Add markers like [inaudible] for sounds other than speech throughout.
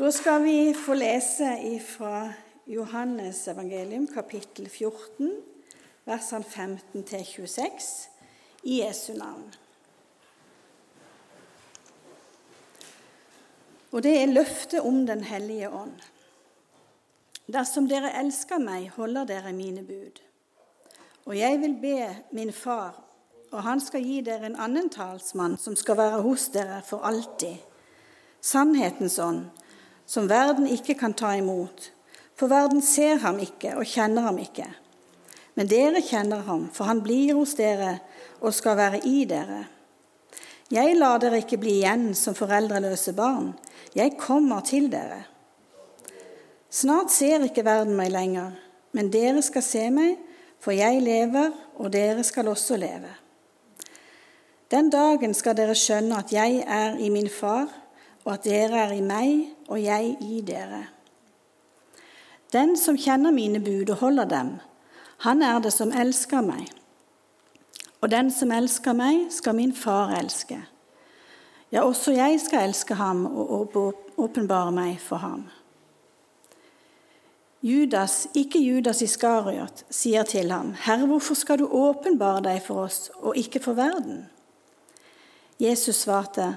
Da skal vi få lese fra Johannes evangelium kapittel 14, versene 15 til 26, i Jesu navn. Og det er løftet om Den hellige ånd. Dersom dere elsker meg, holder dere mine bud. Og jeg vil be min far, og han skal gi dere en annen talsmann som skal være hos dere for alltid. Sannhetens ånd, som verden ikke kan ta imot. For verden ser ham ikke og kjenner ham ikke. Men dere kjenner ham, for han blir hos dere og skal være i dere. Jeg lar dere ikke bli igjen som foreldreløse barn. Jeg kommer til dere. Snart ser ikke verden meg lenger, men dere skal se meg, for jeg lever, og dere skal også leve. Den dagen skal dere skjønne at jeg er i min far, og at dere er i meg og jeg i dere. Den som kjenner mine bud og holder dem, han er det som elsker meg. Og den som elsker meg, skal min far elske. Ja, også jeg skal elske ham og åpenbare meg for ham. Judas, ikke Judas Iskariot, sier til ham, Herre, hvorfor skal du åpenbare deg for oss og ikke for verden? Jesus svarte,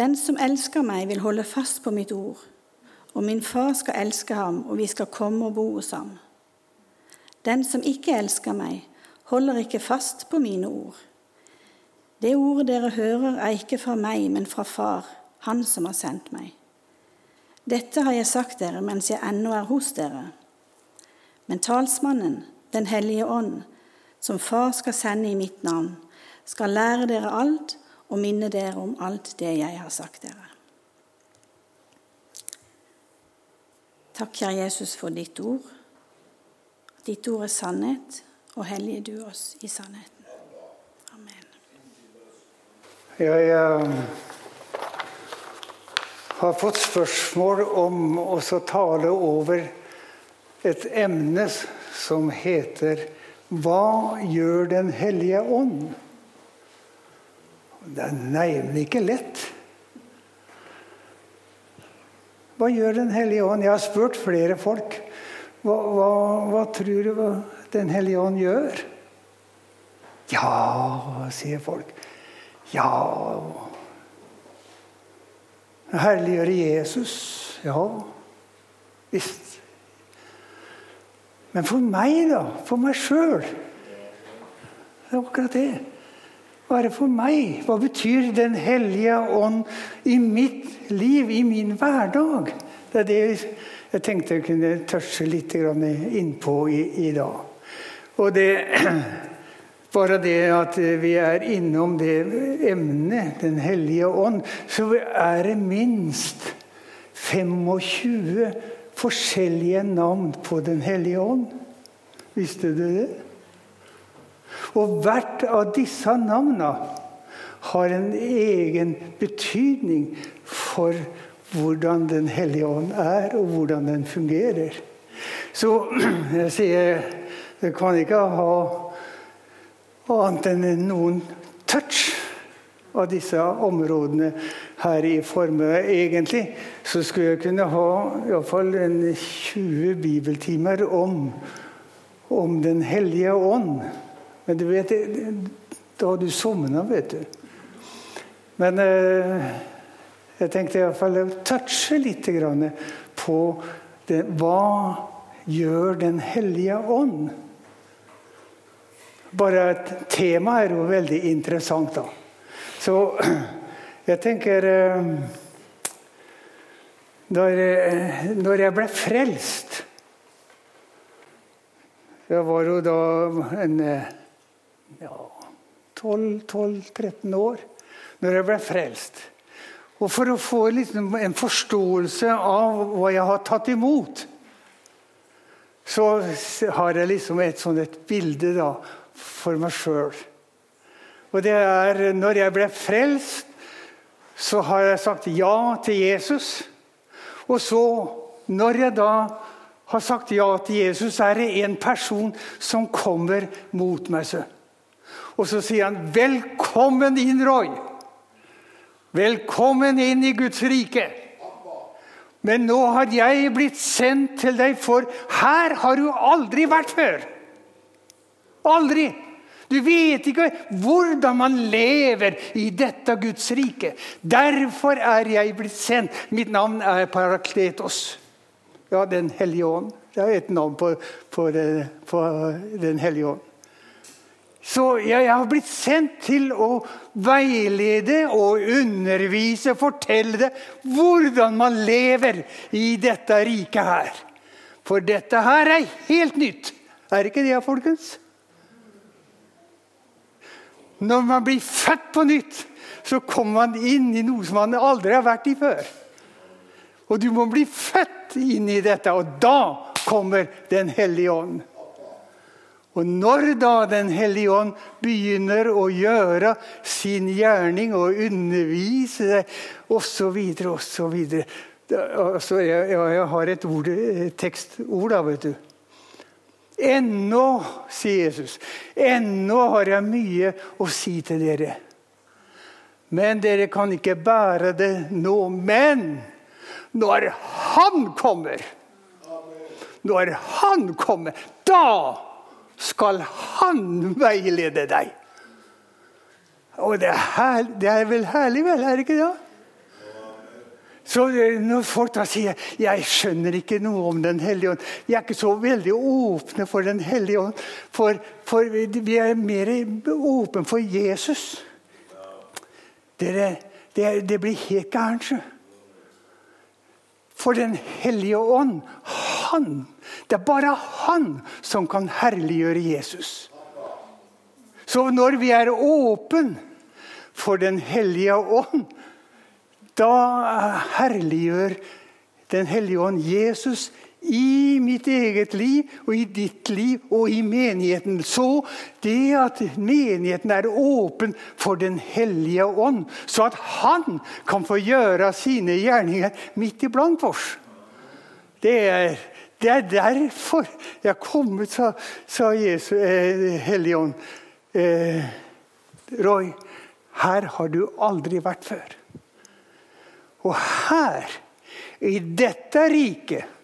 den som elsker meg, vil holde fast på mitt ord, og min far skal elske ham, og vi skal komme og bo hos ham. Den som ikke elsker meg, holder ikke fast på mine ord. Det ordet dere hører, er ikke fra meg, men fra Far, Han som har sendt meg. Dette har jeg sagt dere mens jeg ennå er hos dere. Men talsmannen, Den hellige ånd, som Far skal sende i mitt navn, skal lære dere alt og minne dere om alt det jeg har sagt dere. Takk, kjære Jesus, for ditt ord. Ditt ord er sannhet, og hellige du oss i sannheten. Amen. Jeg uh, har fått spørsmål om å tale over et emne som heter Hva gjør Den hellige ånd? Det er nemlig ikke lett. Hva gjør Den hellige ånd? Jeg har spurt flere folk. Hva, hva, hva tror du Den hellige ånd gjør? Ja, sier folk. Ja Herliggjøre Jesus. Ja visst. Men for meg, da? For meg sjøl? Det er akkurat det være for meg? Hva betyr Den hellige ånd i mitt liv, i min hverdag? Det er det jeg tenkte jeg kunne touche litt innpå i, i dag. Og det [clears throat] bare det at vi er innom det emnet, Den hellige ånd, så er det minst 25 forskjellige navn på Den hellige ånd. Visste du det? Og hvert av disse navnene har en egen betydning for hvordan Den hellige ånd er, og hvordan den fungerer. Så [clears throat] jeg sier det kan ikke ha annet enn noen touch av disse områdene her i Formøy. Egentlig så skulle jeg kunne ha iallfall 20 bibeltimer om, om Den hellige ånd. Men du vet, da har du sovna, vet du. Men eh, jeg tenkte iallfall å touche litt på det, hva gjør Den hellige ånd? Bare et tema er jo veldig interessant, da. Så [clears throat] jeg tenker eh, når, eh, når jeg ble frelst Jeg var jo da en eh, ja, 12-13 år når jeg ble frelst. Og for å få liksom en forståelse av hva jeg har tatt imot, så har jeg liksom et sånt et bilde da, for meg sjøl. Og det er når jeg ble frelst, så har jeg sagt ja til Jesus. Og så, når jeg da har sagt ja til Jesus, er det en person som kommer mot meg. Så. Og så sier han, 'Velkommen inn, Roy'. Velkommen inn i Guds rike. Men nå har jeg blitt sendt til deg, for her har du aldri vært før. Aldri. Du vet ikke hvordan man lever i dette Guds rike. Derfor er jeg blitt sendt. Mitt navn er Parakletos. Ja, Den hellige ånd. Det er et navn på, på, på Den hellige ånd. Så jeg har blitt sendt til å veilede og undervise, fortelle det hvordan man lever i dette riket her. For dette her er helt nytt. Er ikke det, folkens? Når man blir født på nytt, så kommer man inn i noe som man aldri har vært i før. Og du må bli født inn i dette, og da kommer Den hellige ånd. Og når da Den hellige ånd begynner å gjøre sin gjerning og undervise deg osv., osv. Altså, jeg, jeg har et ord, tekstord, da, vet du. Ennå, sier Jesus, ennå har jeg mye å si til dere. Men dere kan ikke bære det nå. Men når Han kommer, når Han kommer, da skal han veilede deg. Og det er, herlig, det er vel herlig, vel? Er det ikke det? Så Når folk da sier 'jeg skjønner ikke noe om Den hellige ånd', vi er ikke så veldig åpne for Den hellige ånd. For, for vi er mer åpne for Jesus. Dere, det, det blir helt gærent. For Den hellige ånd, han Det er bare han som kan herliggjøre Jesus. Så når vi er åpne for Den hellige ånd, da herliggjør Den hellige ånd Jesus i mitt eget liv og i ditt liv og i menigheten. Så det at menigheten er åpen for Den hellige ånd, så at han kan få gjøre sine gjerninger midt iblant oss. Det er, det er derfor jeg er kommet, sa, sa Jesu eh, Hellige Ånd. Eh, Roy, her har du aldri vært før. Og her, i dette riket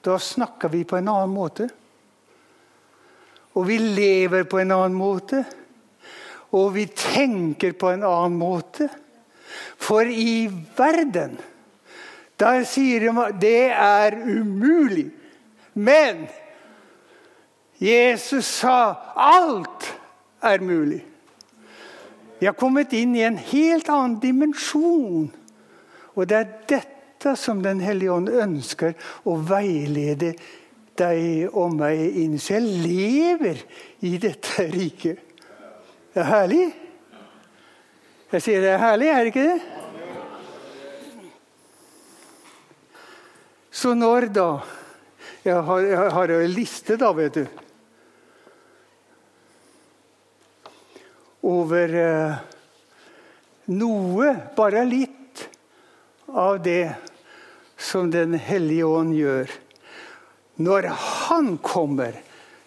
da snakker vi på en annen måte. Og vi lever på en annen måte. Og vi tenker på en annen måte. For i verden, der sier de at det er umulig. Men Jesus sa alt er mulig. Vi har kommet inn i en helt annen dimensjon. Og det er dette som Den hellige ånd ønsker å veilede deg og meg inn. Så jeg lever i dette riket. Det er herlig. Jeg sier det er herlig, er det ikke det? Så når da Jeg har, jeg en liste, da, vet du. Over eh, noe, bare litt, av det som Den hellige ånd gjør. Når Han kommer,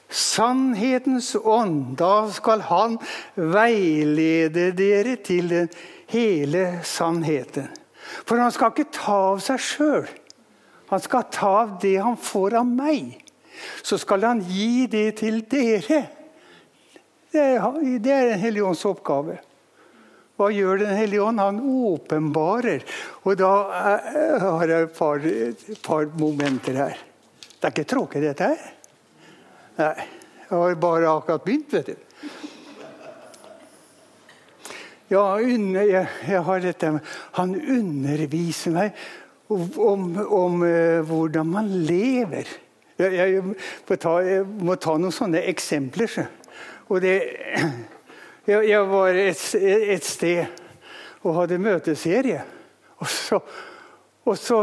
sannhetens ånd, da skal Han veilede dere til den hele sannheten. For han skal ikke ta av seg sjøl. Han skal ta av det han får av meg. Så skal han gi det til dere. Det er, Den hellige ånds oppgave. Hva gjør Den hellige ånd? Han åpenbarer. Og da har jeg et par, et par momenter her. Det er ikke tråkig, dette her. Nei. Jeg har bare akkurat begynt, vet du. Ja, jeg har dette Han underviser meg om, om, uh, hvordan man lever. Jeg, jeg, må ta, jeg, må ta, noen sånne eksempler. Og det [clears throat] jeg, jeg var et, et, sted og hadde møteserie. Og så, og så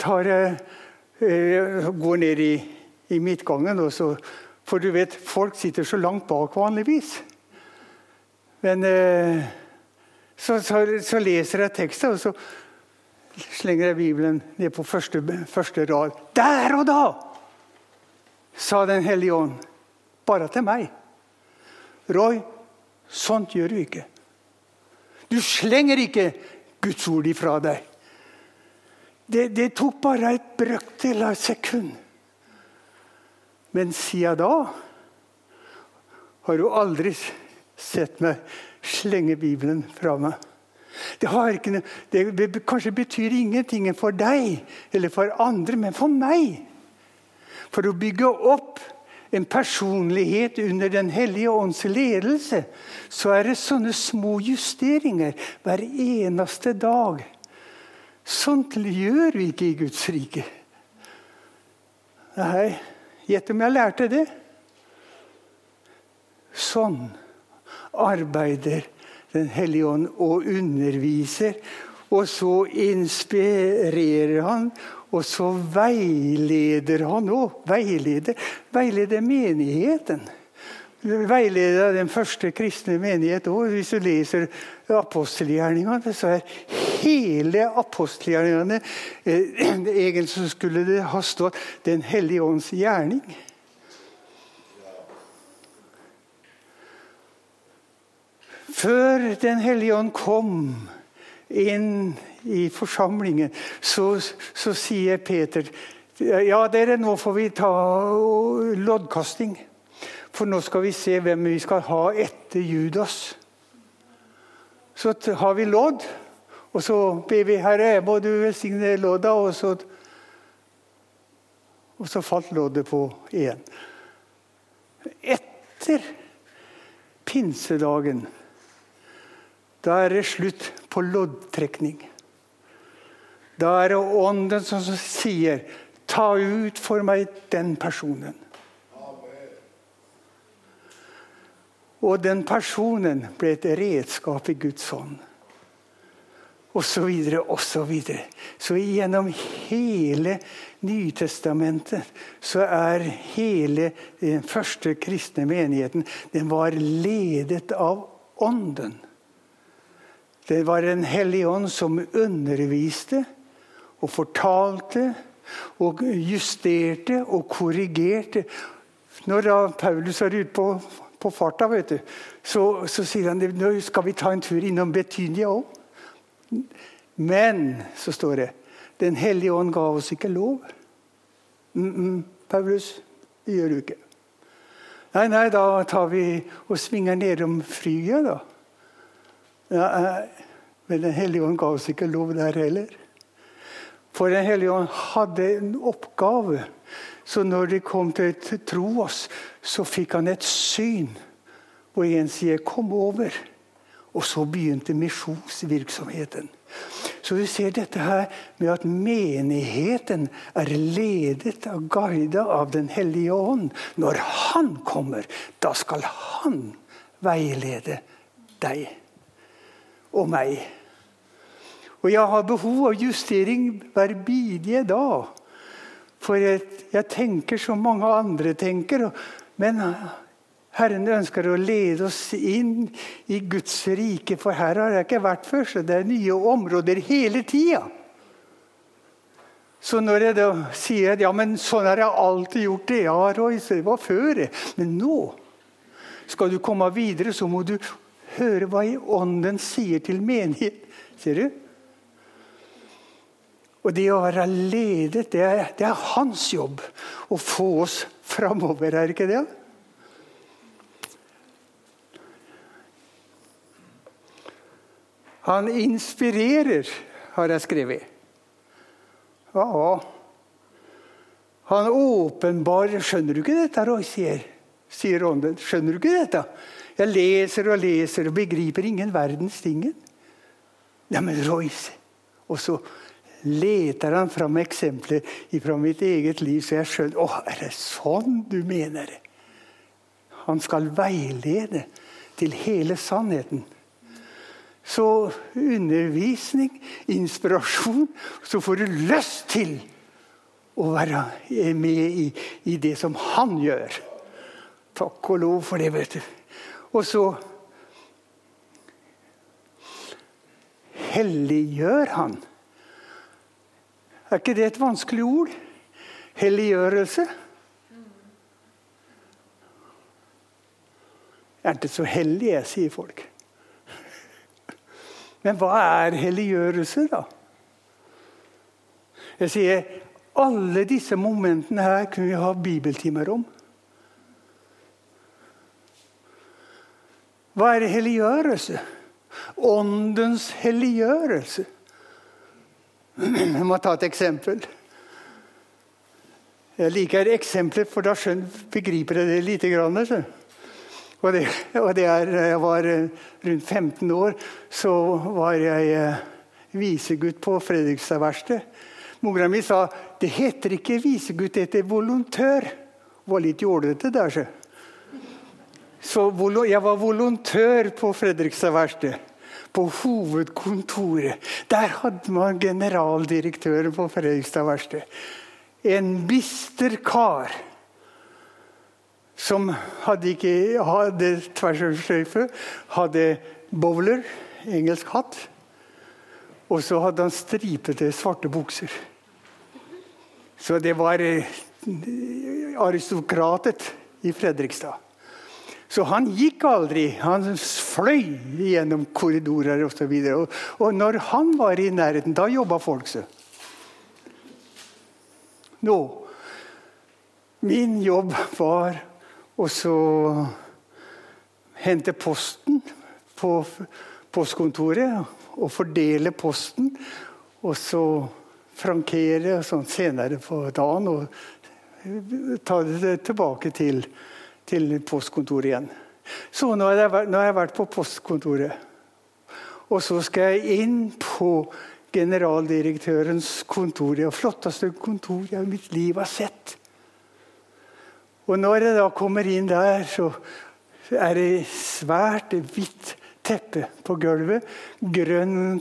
tar jeg eh, går ned i, i midtgangen, så, for du vet, folk sitter så langt bak vanligvis. Men eh, så, så, så, leser jeg teksten, og så slenger jeg Bibelen ned på første, første rad. Der og da! sa Den hellige ånd. Bare til meg. Roy, Sånt gjør du ikke. Du slenger ikke Guds ord ifra deg. Det, det tok bare et brøkdel av et sekund. Men siden da har du aldri sett meg slenge Bibelen fra meg. Det, ikke, det, kanskje betyr ingenting for deg eller for andre, men for meg. For å bygge opp en personlighet under Den hellige ånds ledelse, så er det sånne små justeringer hver eneste dag. Sånt gjør vi ikke i Guds rike. Nei, gjett om jeg lærte det? Sånn arbeider Den hellige ånd og underviser. Og så inspirerer han, og så veileder han òg. Veileder, veileder menigheten. Veileder den første kristne menighet òg. Hvis du leser apostelgjerningene, så er hele apostelgjerningene eh, [clears throat] Egentlig skulle det ha stått Den hellige ånds gjerning. Før Den hellige ånd kom inn i forsamlingen, så, så sier Peter ja, dere, nå får vi ta loddkasting. For nå skal vi se hvem vi skal ha etter Judas. Så har vi lodd, og så ber vi Herre, må du velsigne lodda. Og så, og så falt loddet på én. Etter pinsedagen da er det slutt på loddtrekning. Da er det Ånden som sier 'Ta ut for meg den personen'. Og den personen ble et redskap i Guds hånd. Og så videre, og så videre. Så gjennom hele Nytestamentet så er hele den første kristne menigheten den var ledet av Ånden. Det var en hellig ånd som underviste og fortalte og justerte og korrigerte. Når Paulus er ute på, på farta, du, så, så, sier han nå skal vi ta en tur innom Betynia òg. Men, så står det, Den hellige ånd ga oss ikke lov. Mm -mm, Paulus, det gjør du ikke. Nei, nei, da tar vi og svinger nedom Frygia, da. Ja, eh, men Den hellige ånd ga oss ikke lov der heller. For Den hellige ånd hadde en oppgave. Så når de kom til å tro oss, så fikk han et syn. Og en sier 'kom over'. Og så begynte misjonsvirksomheten. Så du ser dette her med at menigheten er ledet og guidet av Den hellige ånd. Når Han kommer, da skal Han veilede deg og meg. Og jeg har behov av justering hver bidige dag. For jeg, jeg, tenker som mange andre tenker. Men Herren ønsker å lede oss inn i Guds rike, for her har jeg ikke vært før. Så det er nye områder hele tida. Så når jeg da sier at ja, men sånn har jeg alltid gjort det Ja, Roy, det var før. Men nå skal du komme videre, så må du høre hva i Ånden sier til menighet. Ser du? Og det å være ledet, det er, det er hans jobb. Å få oss framover, er ikke det? Han inspirerer, har jeg skrevet. Ja, Han åpenbarer Skjønner du ikke dette, sier, sier Ånden. Skjønner du ikke dette? Jeg leser og leser og begriper ingen verdens tingen. Ja, men Royce Og så leter han fram eksempler fra mitt eget liv, så jeg skjønner Å, er det sånn du mener det? Han skal veilede til hele sannheten. Så undervisning, inspirasjon, så får du lyst til å være med i, i det som han gjør. Takk og lov for det, vet du. Og så helliggjør han. Er ikke det et vanskelig ord? Helliggjørelse. Jeg er ikke så hellig, jeg, sier folk. Men hva er helliggjørelse, da? Jeg sier alle disse momentene her kunne vi ha bibeltimer om. Hva er helliggjørelse? Åndens helliggjørelse. [clears throat] Jeg må ta et eksempel. Jeg liker eksempler, for da begriper jeg det lite grann. Og det, og det er, jeg var eh, rundt 15 år, så var jeg eh, visegutt på Fredrikstad-verkstedet. Mora mi sa det heter ikke visegutt, det heter volontør. Var litt jålete der, så. Så jeg var volontør på Fredrikstad verksted. På hovedkontoret. Der hadde man generaldirektøren på Fredrikstad verksted. En bister kar som hadde ikke hadde tversoversløyfe, hadde bowler, engelsk hatt, og så hadde han stripete svarte bukser. Så det var eh, aristokratet i Fredrikstad. Så han gikk aldri. Han fløy gjennom korridorer osv. Og, så og, og når han var i nærheten, da jobba folk seg. Nå Min jobb var å hente posten på postkontoret og fordele posten. Og så frankere sånn senere på dagen og ta det tilbake til, til postkontoret igjen. Så nå har, jeg, nå har jeg vært på postkontoret. Og så skal jeg inn på generaldirektørens kontor. Det flotteste kontor jeg i mitt liv har sett. Og når jeg da kommer inn der, så er det svært hvitt teppe på gulvet. Grønn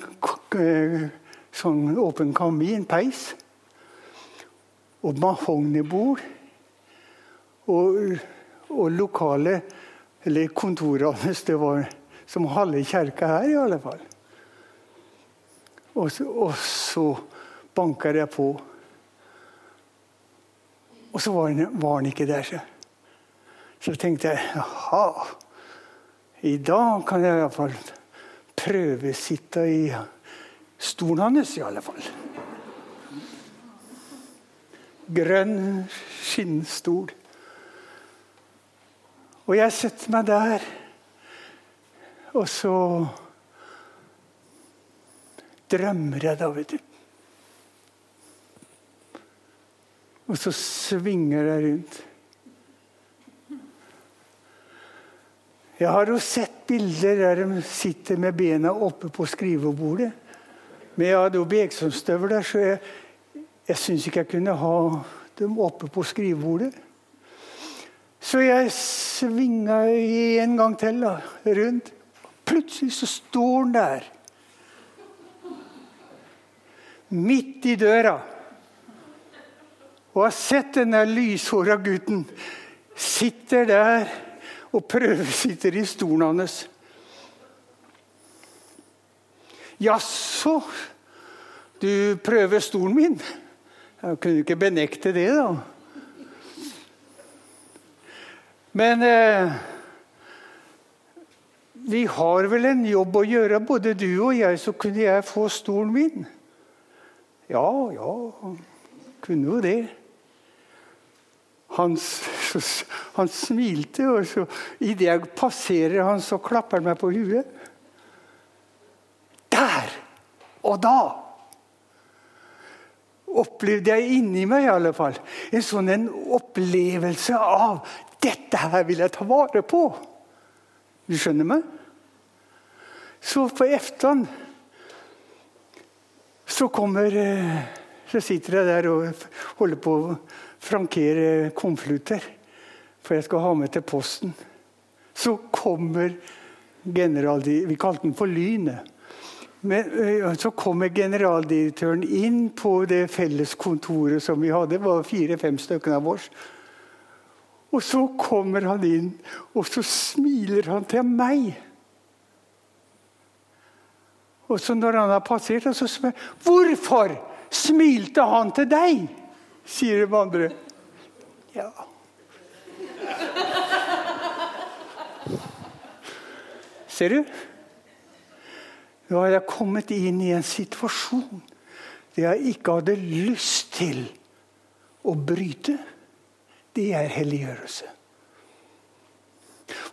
eh, sånn åpen kamin, peis. Og mahognibord. Og, og lokale Eller kontorene. [laughs] Det var som halve kjerka her, i alle fall. Og så, og så banker jeg på. Og så var han, var han ikke der. Så. så tenkte jeg jaha, i dag kan jeg iallfall prøvesitte i stolen hans, i alle fall. Grønn skinnstol. Og jeg setter meg der, og så drømmer jeg da, vet du. Og så svinger jeg rundt. Jeg har jo sett bilder der de sitter med bena oppe på skrivebordet. Men jeg hadde jo beksomstøvler, så jeg, jeg syns ikke jeg kunne ha dem oppe på skrivebordet. Så jeg svinga en gang til da, rundt. Plutselig så står han der. Midt i døra og har sett denne lyshåra gutten sitter der og prøvesitter i stolen hans. Jaså, du prøver stolen min? Jeg kunne ikke benekte det, da. Men eh, vi har vel en jobb å gjøre, både du og jeg, så kunne jeg få stolen min. Ja, ja, kunne jo det. Han, [laughs] han smilte, og så idet jeg passerer han, så klapper han meg på huet. Der og da opplevde jeg inni meg i alle fall en sånn en opplevelse av dette her vil jeg ta vare på. Du skjønner meg? Så på eftan så kommer eh, Så sitter jeg der og holder på å frankere konvolutter, for jeg skal ha med til posten. Så kommer generaldirektøren Vi kalte den for Lynet. Men så kommer generaldirektøren inn på det felleskontoret som vi hadde. Det var fire-fem stykker av oss. Og så kommer han inn, og så smiler han til meg. Og så når han har passert, så spør jeg hvorfor smilte han til deg sier de andre. Ja. Ser du? Nå har jeg kommet inn i en situasjon der jeg ikke hadde lyst til å bryte, det er helliggjørelse.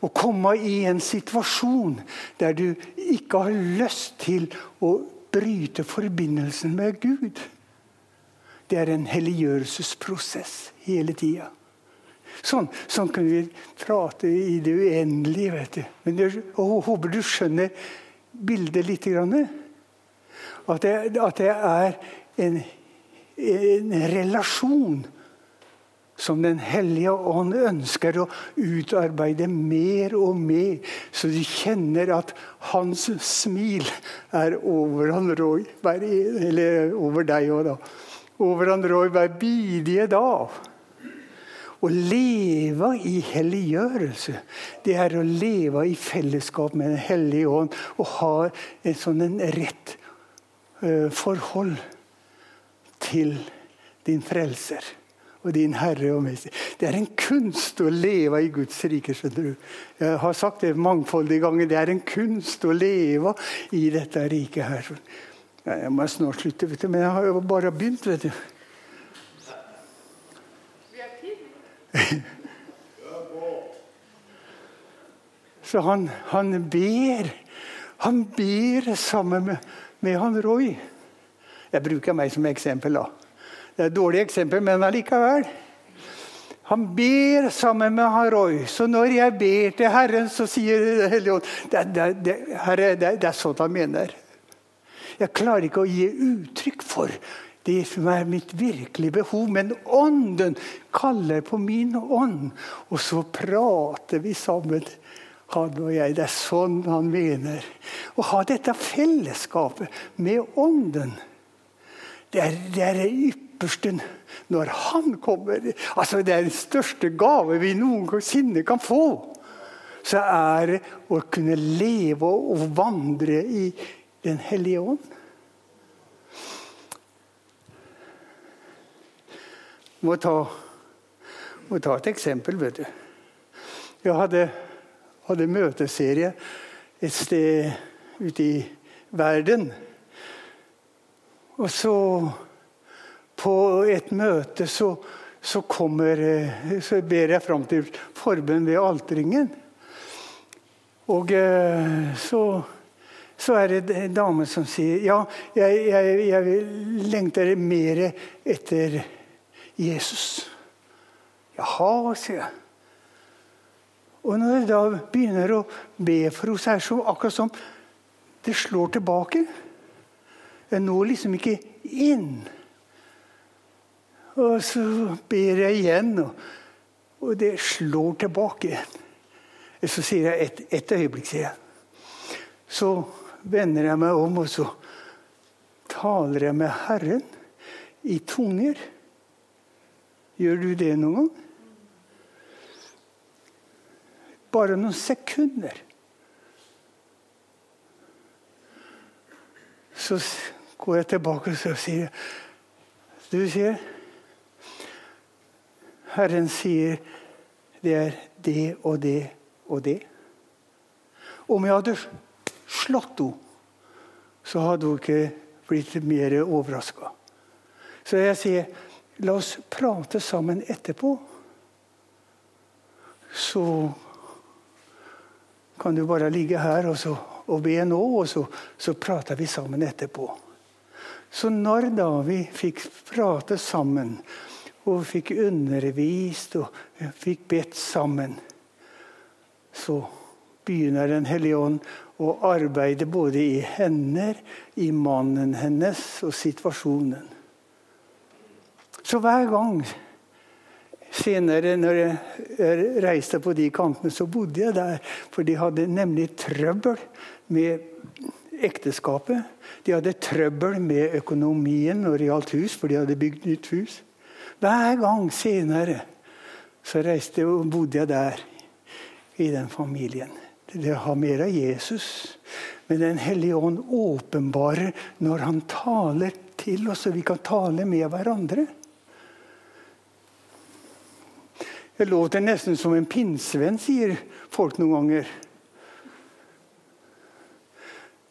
Å komme i en situasjon der du ikke har lyst til å bryte forbindelsen med Gud. Det er en helliggjørelsesprosess hele tida. Sånn, sånn kan vi prate i det uendelige. vet du. Men jeg håper du skjønner bildet litt. At det, at det er en, en relasjon som Den hellige ånd ønsker å utarbeide mer og mer, så de kjenner at hans smil er over han Roy, eller over deg òg, da. Over han Roy hver bidige dag. Å leve i helliggjørelse, det er å leve i fellesskap med Den hellige ånd og ha et sånn en rett uh, forhold til din frelser og din Herre og Mester. Det er en kunst å leve i Guds rike. skjønner du. Jeg har sagt det mangfoldige ganger. Det er en kunst å leve i dette riket her. Jeg må snart slutte, vet du, men jeg har jo bare begynt. vet du. [laughs] Så han, han ber. Han ber sammen med, med han Roy. Jeg bruker meg som eksempel. da. Det er et dårlig eksempel, men allikevel. Han ber sammen med han Roy. Så når jeg ber til Herren, så sier Helligånd det, det, det, Herre, det, det er sånn han mener. Jeg klarer ikke å gi uttrykk for det som er mitt virkelige behov. Men Ånden kaller på min ånd, og så prater vi sammen. Han og jeg. Det er sånn han mener. Å ha dette fellesskapet med Ånden, det er det, er det ypperste når han kommer. Altså, det er den største gave vi noensinne kan få. Så er det å kunne leve og vandre i Den hellige ånd. må ta, må ta et eksempel, vet du. Jeg hadde, hadde møteserie et sted ute i verden. Og så På et møte så, så, kommer, så ber jeg fram til forbønn ved altringen. Og eh, så, så er det en dame som sier ja, jeg, jeg, jeg lengter mer etter Jesus. Jaha, sier jeg. Og når jeg da begynner å be for henne, så er det så akkurat som det slår tilbake. Jeg når liksom ikke inn. Og så ber jeg igjen, og, og det slår tilbake. Så sier jeg et, et øyeblikk, sier jeg. Så vender jeg meg om, og så taler jeg med Herren i tunger. Gjør du det noen gang? Bare noen sekunder. Så går jeg tilbake og sier Du sier Herren sier det er det og det og det. Om jeg hadde slått henne, så hadde hun ikke blitt mer overraska. Så jeg sier La oss prate sammen etterpå. Så kan du bare ligge her og, så, og be nå, og så, så prater vi sammen etterpå. Så når da vi fikk prate sammen, og fikk undervist og fikk bedt sammen, så begynner Den hellige ånd å arbeide både i henne, i mannen hennes og situasjonen. Så hver gang senere, når jeg reiste på de kantene, så bodde jeg der. For de hadde nemlig trøbbel med ekteskapet. De hadde trøbbel med økonomien når det gjaldt hus, for de hadde bygd nytt hus. Hver gang senere så reiste og bodde jeg der, i den familien. Det har mer av Jesus. Men Den hellige ånd åpenbarer når han taler til oss, så vi kan tale med hverandre. Det låter nesten som en pinnsvenn, sier folk noen ganger.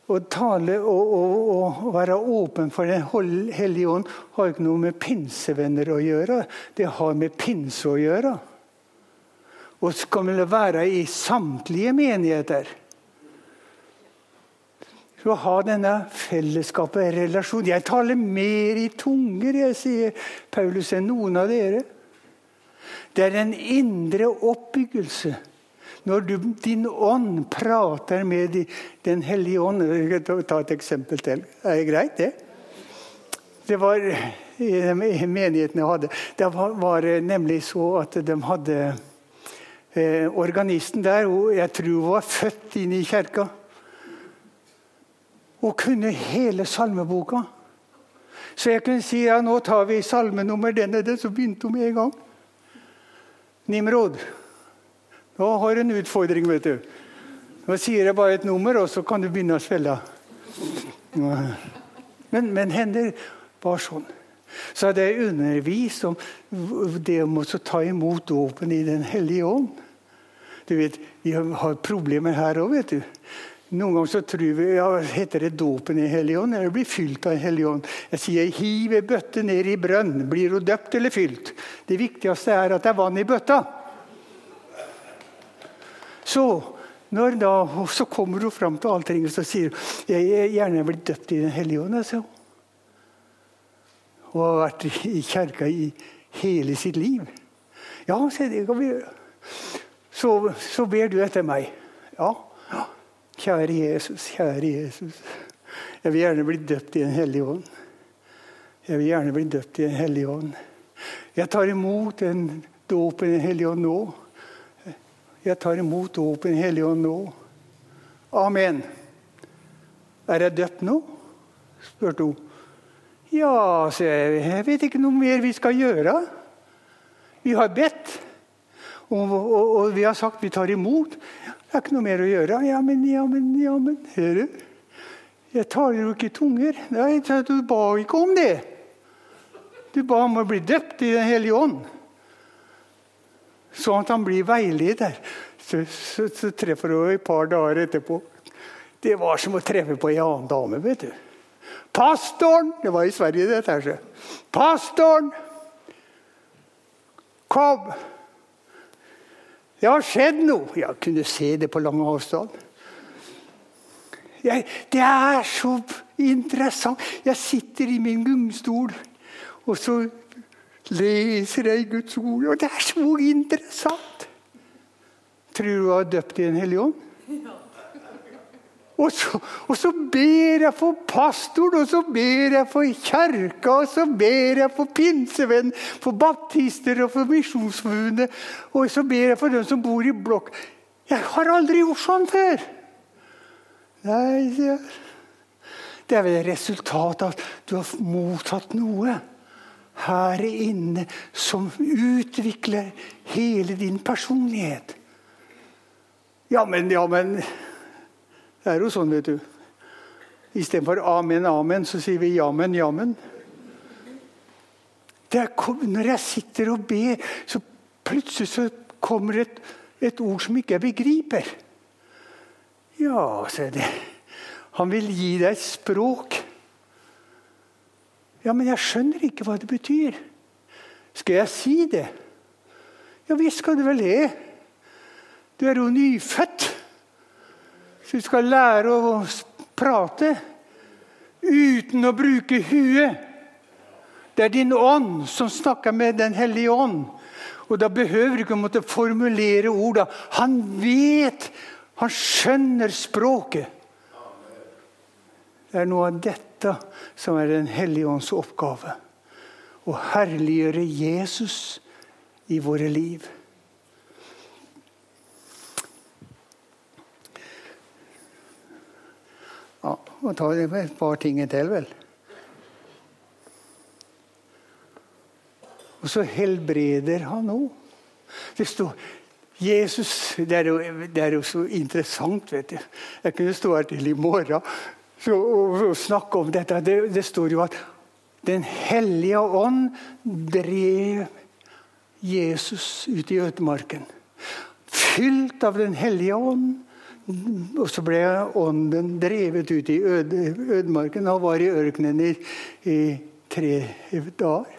Å tale og, og, og, være åpen for Den hellige ånd har ikke noe med pinsevenner å gjøre. Det har med pinse å gjøre. Og skal vi være i samtlige menigheter å ha denne fellesskapet, relasjon. Jeg taler mer i tunger, jeg sier Paulus, enn noen av dere. Det er en indre oppbyggelse når du, din ånd prater med Den hellige ånd Jeg skal ta et eksempel til. Er det greit, det? Det var i menigheten jeg hadde. Det var, nemlig så at de hadde eh, Organisten der jeg tror hun var født inn i kirka. Og kunne hele salmeboka. Så jeg kunne si ja, nå tar vi salmenummer den og den, så begynte hun med en gang. Nimrod. Nå har du en utfordring, vet du. Nå sier jeg bare et nummer, og så kan du begynne å spille. Men, men hender var sånn. Så hadde jeg undervist om det om å ta imot dåpen i Den hellige ånd. Du vet, Vi har problemer her òg, vet du. Noen ganger så vi ja, heter det dåpen i Hellig ånd eller blir fylt av Hellig ånd. Jeg sier hiv ei bøtte ned i brønn. Blir hun døpt eller fylt? Det viktigste er at det er vann i bøtta. Så, da, så kommer hun fram til allting og sier jeg er gjerne blitt døpt i Den hellige ånd. Altså. Og har vært i kjerka i hele sitt liv. Ja, så. Så, så ber du etter meg. Ja. Kjære Jesus, kjære Jesus. Jeg vil gjerne bli døpt i Den hellige ånd. Jeg vil gjerne bli døpt i Den hellige ånd. Jeg tar imot en dåp i Den hellige ånd nå. Jeg tar imot dåpen i Hellige Ånd nå. Amen. Er jeg døpt nå? spurte hun. Ja, sa jeg, jeg vet ikke noe mer vi skal gjøre. Vi har bedt, og, og, og vi har sagt vi tar imot. Det er ikke noe mer å gjøre. Ja, men, ja, men, ja, men Hører du? Jeg taler jo ikke tunger. Nei, du ba ikke om det. Du ba om å bli døpt i Den hellige ånd sånn at han blir veileder. Så, så, så treffer hun et par dager etterpå. Det var som å treffe på ei annen dame. vet du. Pastoren! Det var i Sverige, dette her. Pastoren! Kom! Det har skjedd noe. Jeg kunne se det på lang avstand. Jeg, det er så interessant. Jeg sitter i min gungstol, og så leser jeg Guds ord, og det er så interessant! Tror du du er døpt i Den hellige ånd? Og så, og så, ber jeg for pastoren, og så ber jeg for kjerka, og så ber jeg for pinsevenn, for baptister og for Misjonsforbundet. Og så ber jeg for dem som bor i blokk. Jeg har aldri gjort sånn før! Nei, det er vel resultatet av at du har mottatt noe her inne som utvikler hele din personlighet. Ja, men, ja, men Det er jo sånn, vet du. Istedenfor amen, amen, så sier vi jamen, jammen. Er, når jeg sitter og ber, så plutselig så kommer et, et ord som ikke jeg begriper. Ja, sier det. Han vil gi deg et språk ja, men jeg skjønner ikke hva det betyr. Skal jeg si det? Ja visst skal du vel det. Du er jo nyfødt. Så du skal lære å prate uten å bruke huet. Det er din ånd som snakker med Den hellige ånd. Og Da behøver du ikke måtte formulere orda. Han vet, han skjønner språket. Det er noe av dette som er Den hellige ånds oppgave. Å herliggjøre Jesus i våre liv. Ja, må ta et par ting til, vel. Og så helbreder han òg. Det står Jesus det er, jo, det er, jo, så interessant, vet du. Jeg kunne stå her til i morgen å snakke om dette. Det, det, står jo at Den hellige ånd drev Jesus ut i ødemarken. Fylt av Den hellige ånd Og så ble ånden drevet ut i øde, ødemarken og var i ørkenen i, i tre dager.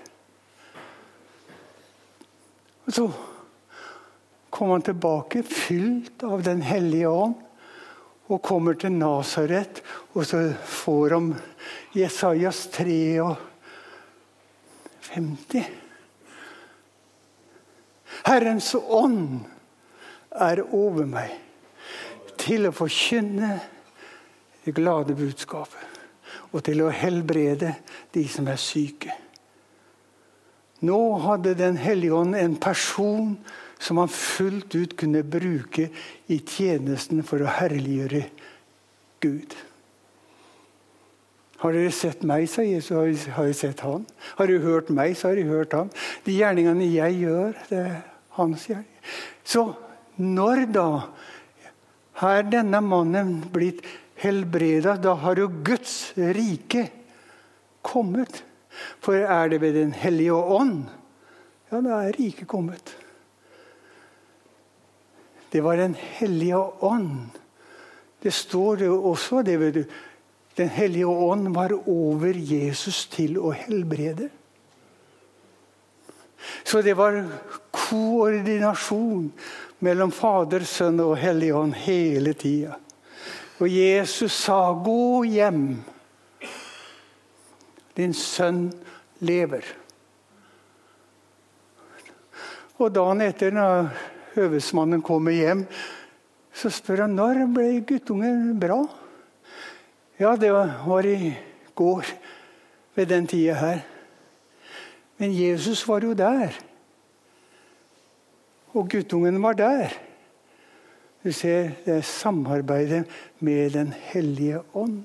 Og så kom han tilbake fylt av Den hellige ånd og kommer til Nasaret, og så får han Jesajas 53. Herrens ånd er over meg til å forkynne det glade budskapet og til å helbrede de som er syke. Nå hadde Den hellige ånd en person som han fullt ut kunne bruke i tjenesten for å herliggjøre Gud. Har dere sett meg, sa Jesus, har dere sett han. Har dere hørt meg, så har dere hørt han. De gjerningene jeg gjør, det er hans gjerning. Så når da har denne mannen blitt helbreda, da har jo Guds rike kommet. For er det ved Den hellige ånd, ja, da er riket kommet. Det var Den hellige ånd. Det står det også det. Den hellige ånd var over Jesus til å helbrede. Så det var koordinasjon mellom Fader, Sønn og Hellig Ånd hele tida. Og Jesus sa, 'Gå hjem. Din sønn lever.' Og dagen etter, når høvesmannen kommer hjem, så spør han når ble guttungen bra. Ja, det var i går ved den tida her. Men Jesus var jo der. Og guttungen var der. Du ser det er samarbeidet med Den hellige ånd.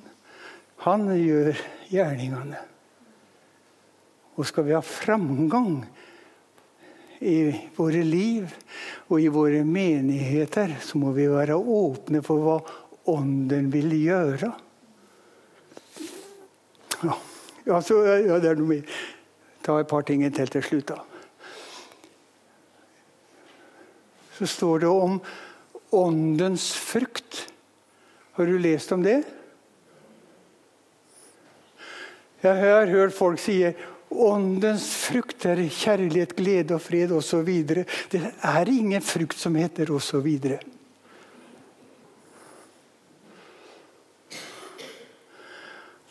Han gjør gjerningene. Og skal vi ha framgang i våre liv og i våre menigheter, så må vi være åpne for hva Ånden vil gjøre. Ja, så, ja det er noe mer. Ta et par ting til til slutt, da. Så står det om åndens frukt. Har du lest om det? Jeg har hørt folk si Åndens frukt er kjærlighet, glede og fred osv. Det er ingen frukt som heter osv.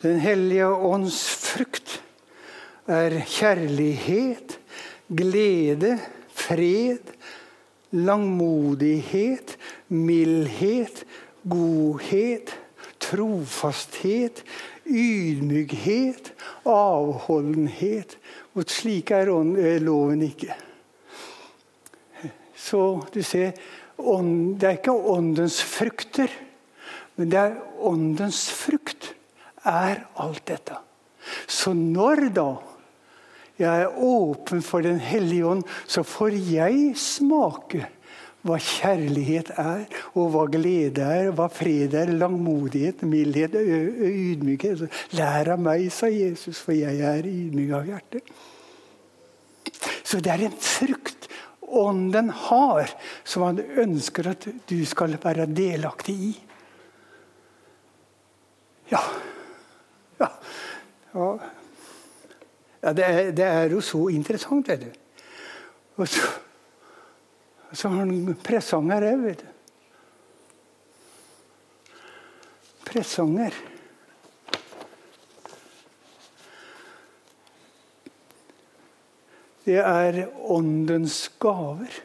Den hellige ånds frukt er kjærlighet, glede, fred, langmodighet, mildhet, godhet, trofasthet, ydmykhet, avholdenhet. Og slik er loven ikke. Så du ser, det er ikke åndens frukter, men det er åndens frukt. Er alt dette. Så når da jeg er åpen for Den hellige ånd, så får jeg smake hva kjærlighet er, og hva glede er, hva fred er, langmodighet, mildhet, ydmykhet. Lær av meg, sa Jesus, for jeg er ydmyk av hjerte. Så det er en frukt Ånden har, som han ønsker at du skal være delaktig i. Ja. Ja. ja. ja det, er, det, er, jo så interessant, vet du. Og så så har han presanger òg, vet du. Presanger. Det er åndens gaver.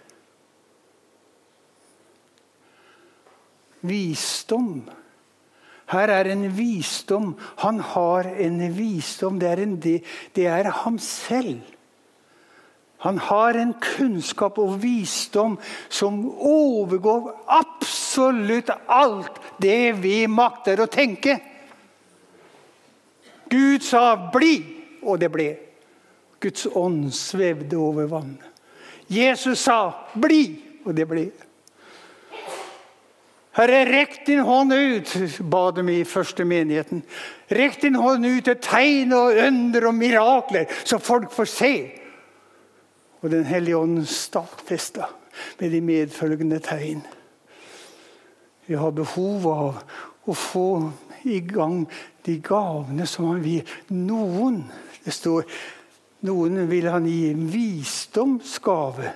Visdom. Her er en visdom. Han har en visdom. Det er, en, det er ham selv. Han har en kunnskap og visdom som overgår absolutt alt det vi makter å tenke. Gud sa 'bli', og det ble. Guds ånd svevde over vannet. Jesus sa 'bli', og det ble. Herre, rekk din hånd ut, ba de i første menigheten. Rekk din hånd ut til tegn og under og mirakler, så folk får se. Og Den hellige ånd stadfesta med de medfølgende tegn. Vi har behov av å få i gang de gavene som han vil. Noen det står, noen vil han gi visdomsgave,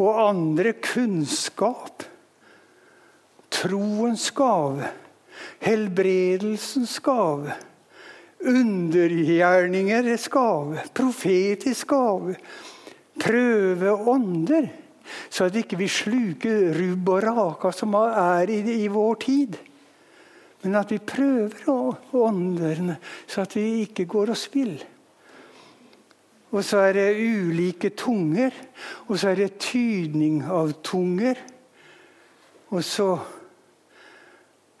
og andre kunnskap. Troens gave, helbredelsens gave, undergjerningeres gave, profetisk gave, prøve ånder. Så at ikke vi sluker rubb og raka som er i, i vår tid. Men at vi prøver åndene, så at vi ikke går oss vill. Og så er det ulike tunger, og så er det tydning av tunger. Og så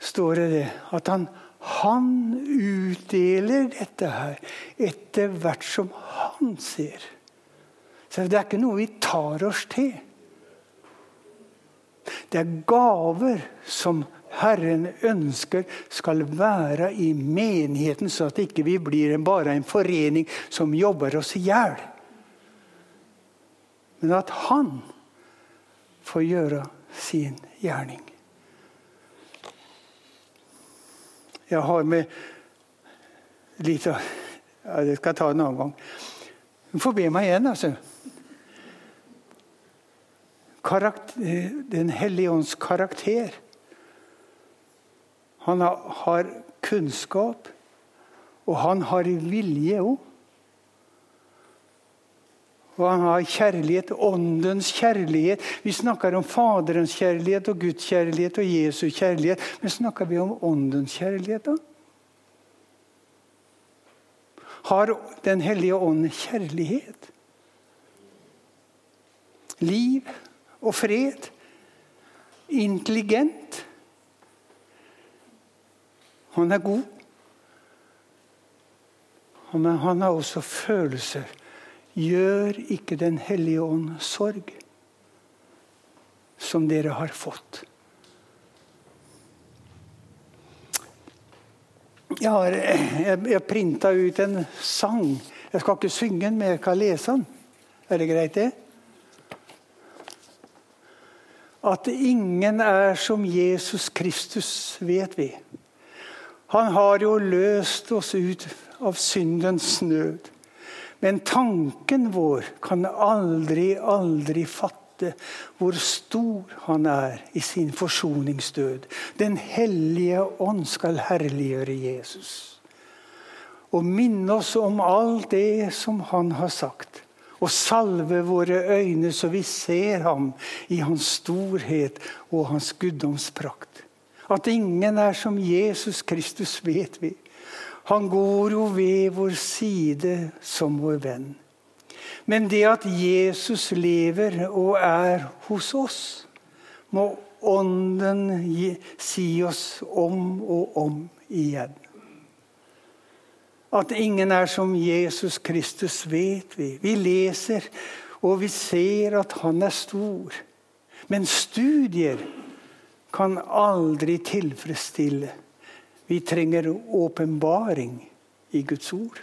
står det det at han, han utdeler dette her etter hvert som han ser. Så det er ikke noe vi tar oss til. Det er gaver som Herren ønsker skal være i menigheten, så at ikke vi blir bare en forening som jobber oss i hjel. Men at Han får gjøre sin gjerning. Jeg har med litt av ja, Det skal jeg ta en annen gang. Du får be meg igjen, altså. Karakter, den hellige ånds karakter. Han har kunnskap, og han har vilje òg. Og han har kjærlighet, åndens kjærlighet. Vi snakker om Faderens kjærlighet og Guds kjærlighet og Jesu kjærlighet. Men snakker vi om åndens kjærlighet, da? Har Den hellige ånd kjærlighet? Liv og fred? Intelligent? Han er god. Men han har også følelser. Gjør ikke Den hellige ånd sorg, som dere har fått. Jeg har jeg, jeg printa ut en sang. Jeg skal ikke synge den, men jeg kan lese den. Er det greit, det? At ingen er som Jesus Kristus, vet vi. Han har jo løst oss ut av syndens nød. Men tanken vår kan aldri, aldri fatte hvor stor han er i sin forsoningsdød. Den hellige ånd skal herliggjøre Jesus. Og minne oss om alt det som han har sagt. Og salve våre øyne så vi ser ham i hans storhet og hans guddomsprakt. At ingen er som Jesus Kristus, vet vi. Han går jo ved vår side som vår venn. Men det at Jesus lever og er hos oss, må Ånden si oss om og om igjen. At ingen er som Jesus Kristus, vet vi. Vi leser og vi ser at han er stor. Men studier kan aldri tilfredsstille. Vi trenger åpenbaring i Guds ord.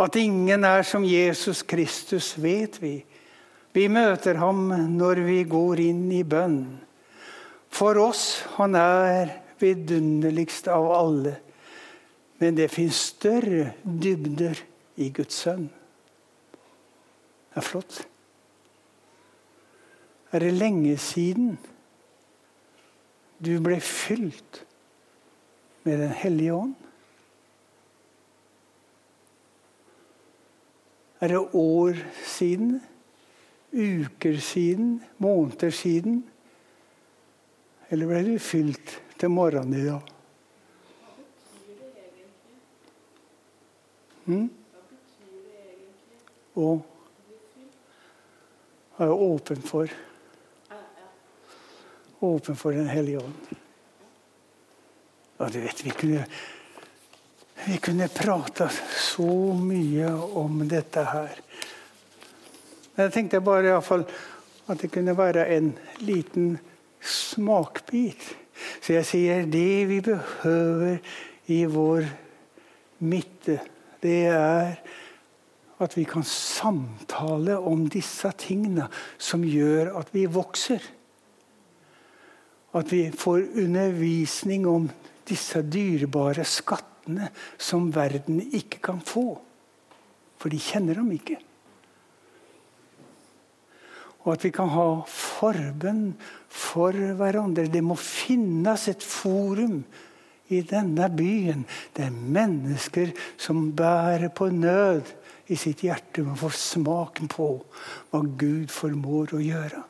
At ingen er som Jesus Kristus, vet vi. Vi møter ham når vi går inn i bønn. For oss han er vidunderligst av alle. Men det fins større dybder i Guds sønn. Det er flott. Er det lenge siden du ble fylt med Den hellige ånd? Er det år siden? Uker siden? Måneder siden? Eller ble du fylt til morgenen i dag? Mm? Og er åpen for åpen for Den hellige ånd. Og du vet, vi kunne, vi kunne prata så mye om dette her. Men jeg tenkte bare i fall at det kunne være en liten smakbit. Så jeg sier det vi behøver i vår midte, det er at vi kan samtale om disse tingene som gjør at vi vokser. At vi får undervisning om disse dyrebare skattene som verden ikke kan få. For de kjenner dem ikke. Og at vi kan ha forbønn for hverandre. Det må finnes et forum i denne byen der mennesker som bærer på nød i sitt hjerte, må få smaken på hva Gud formår å gjøre.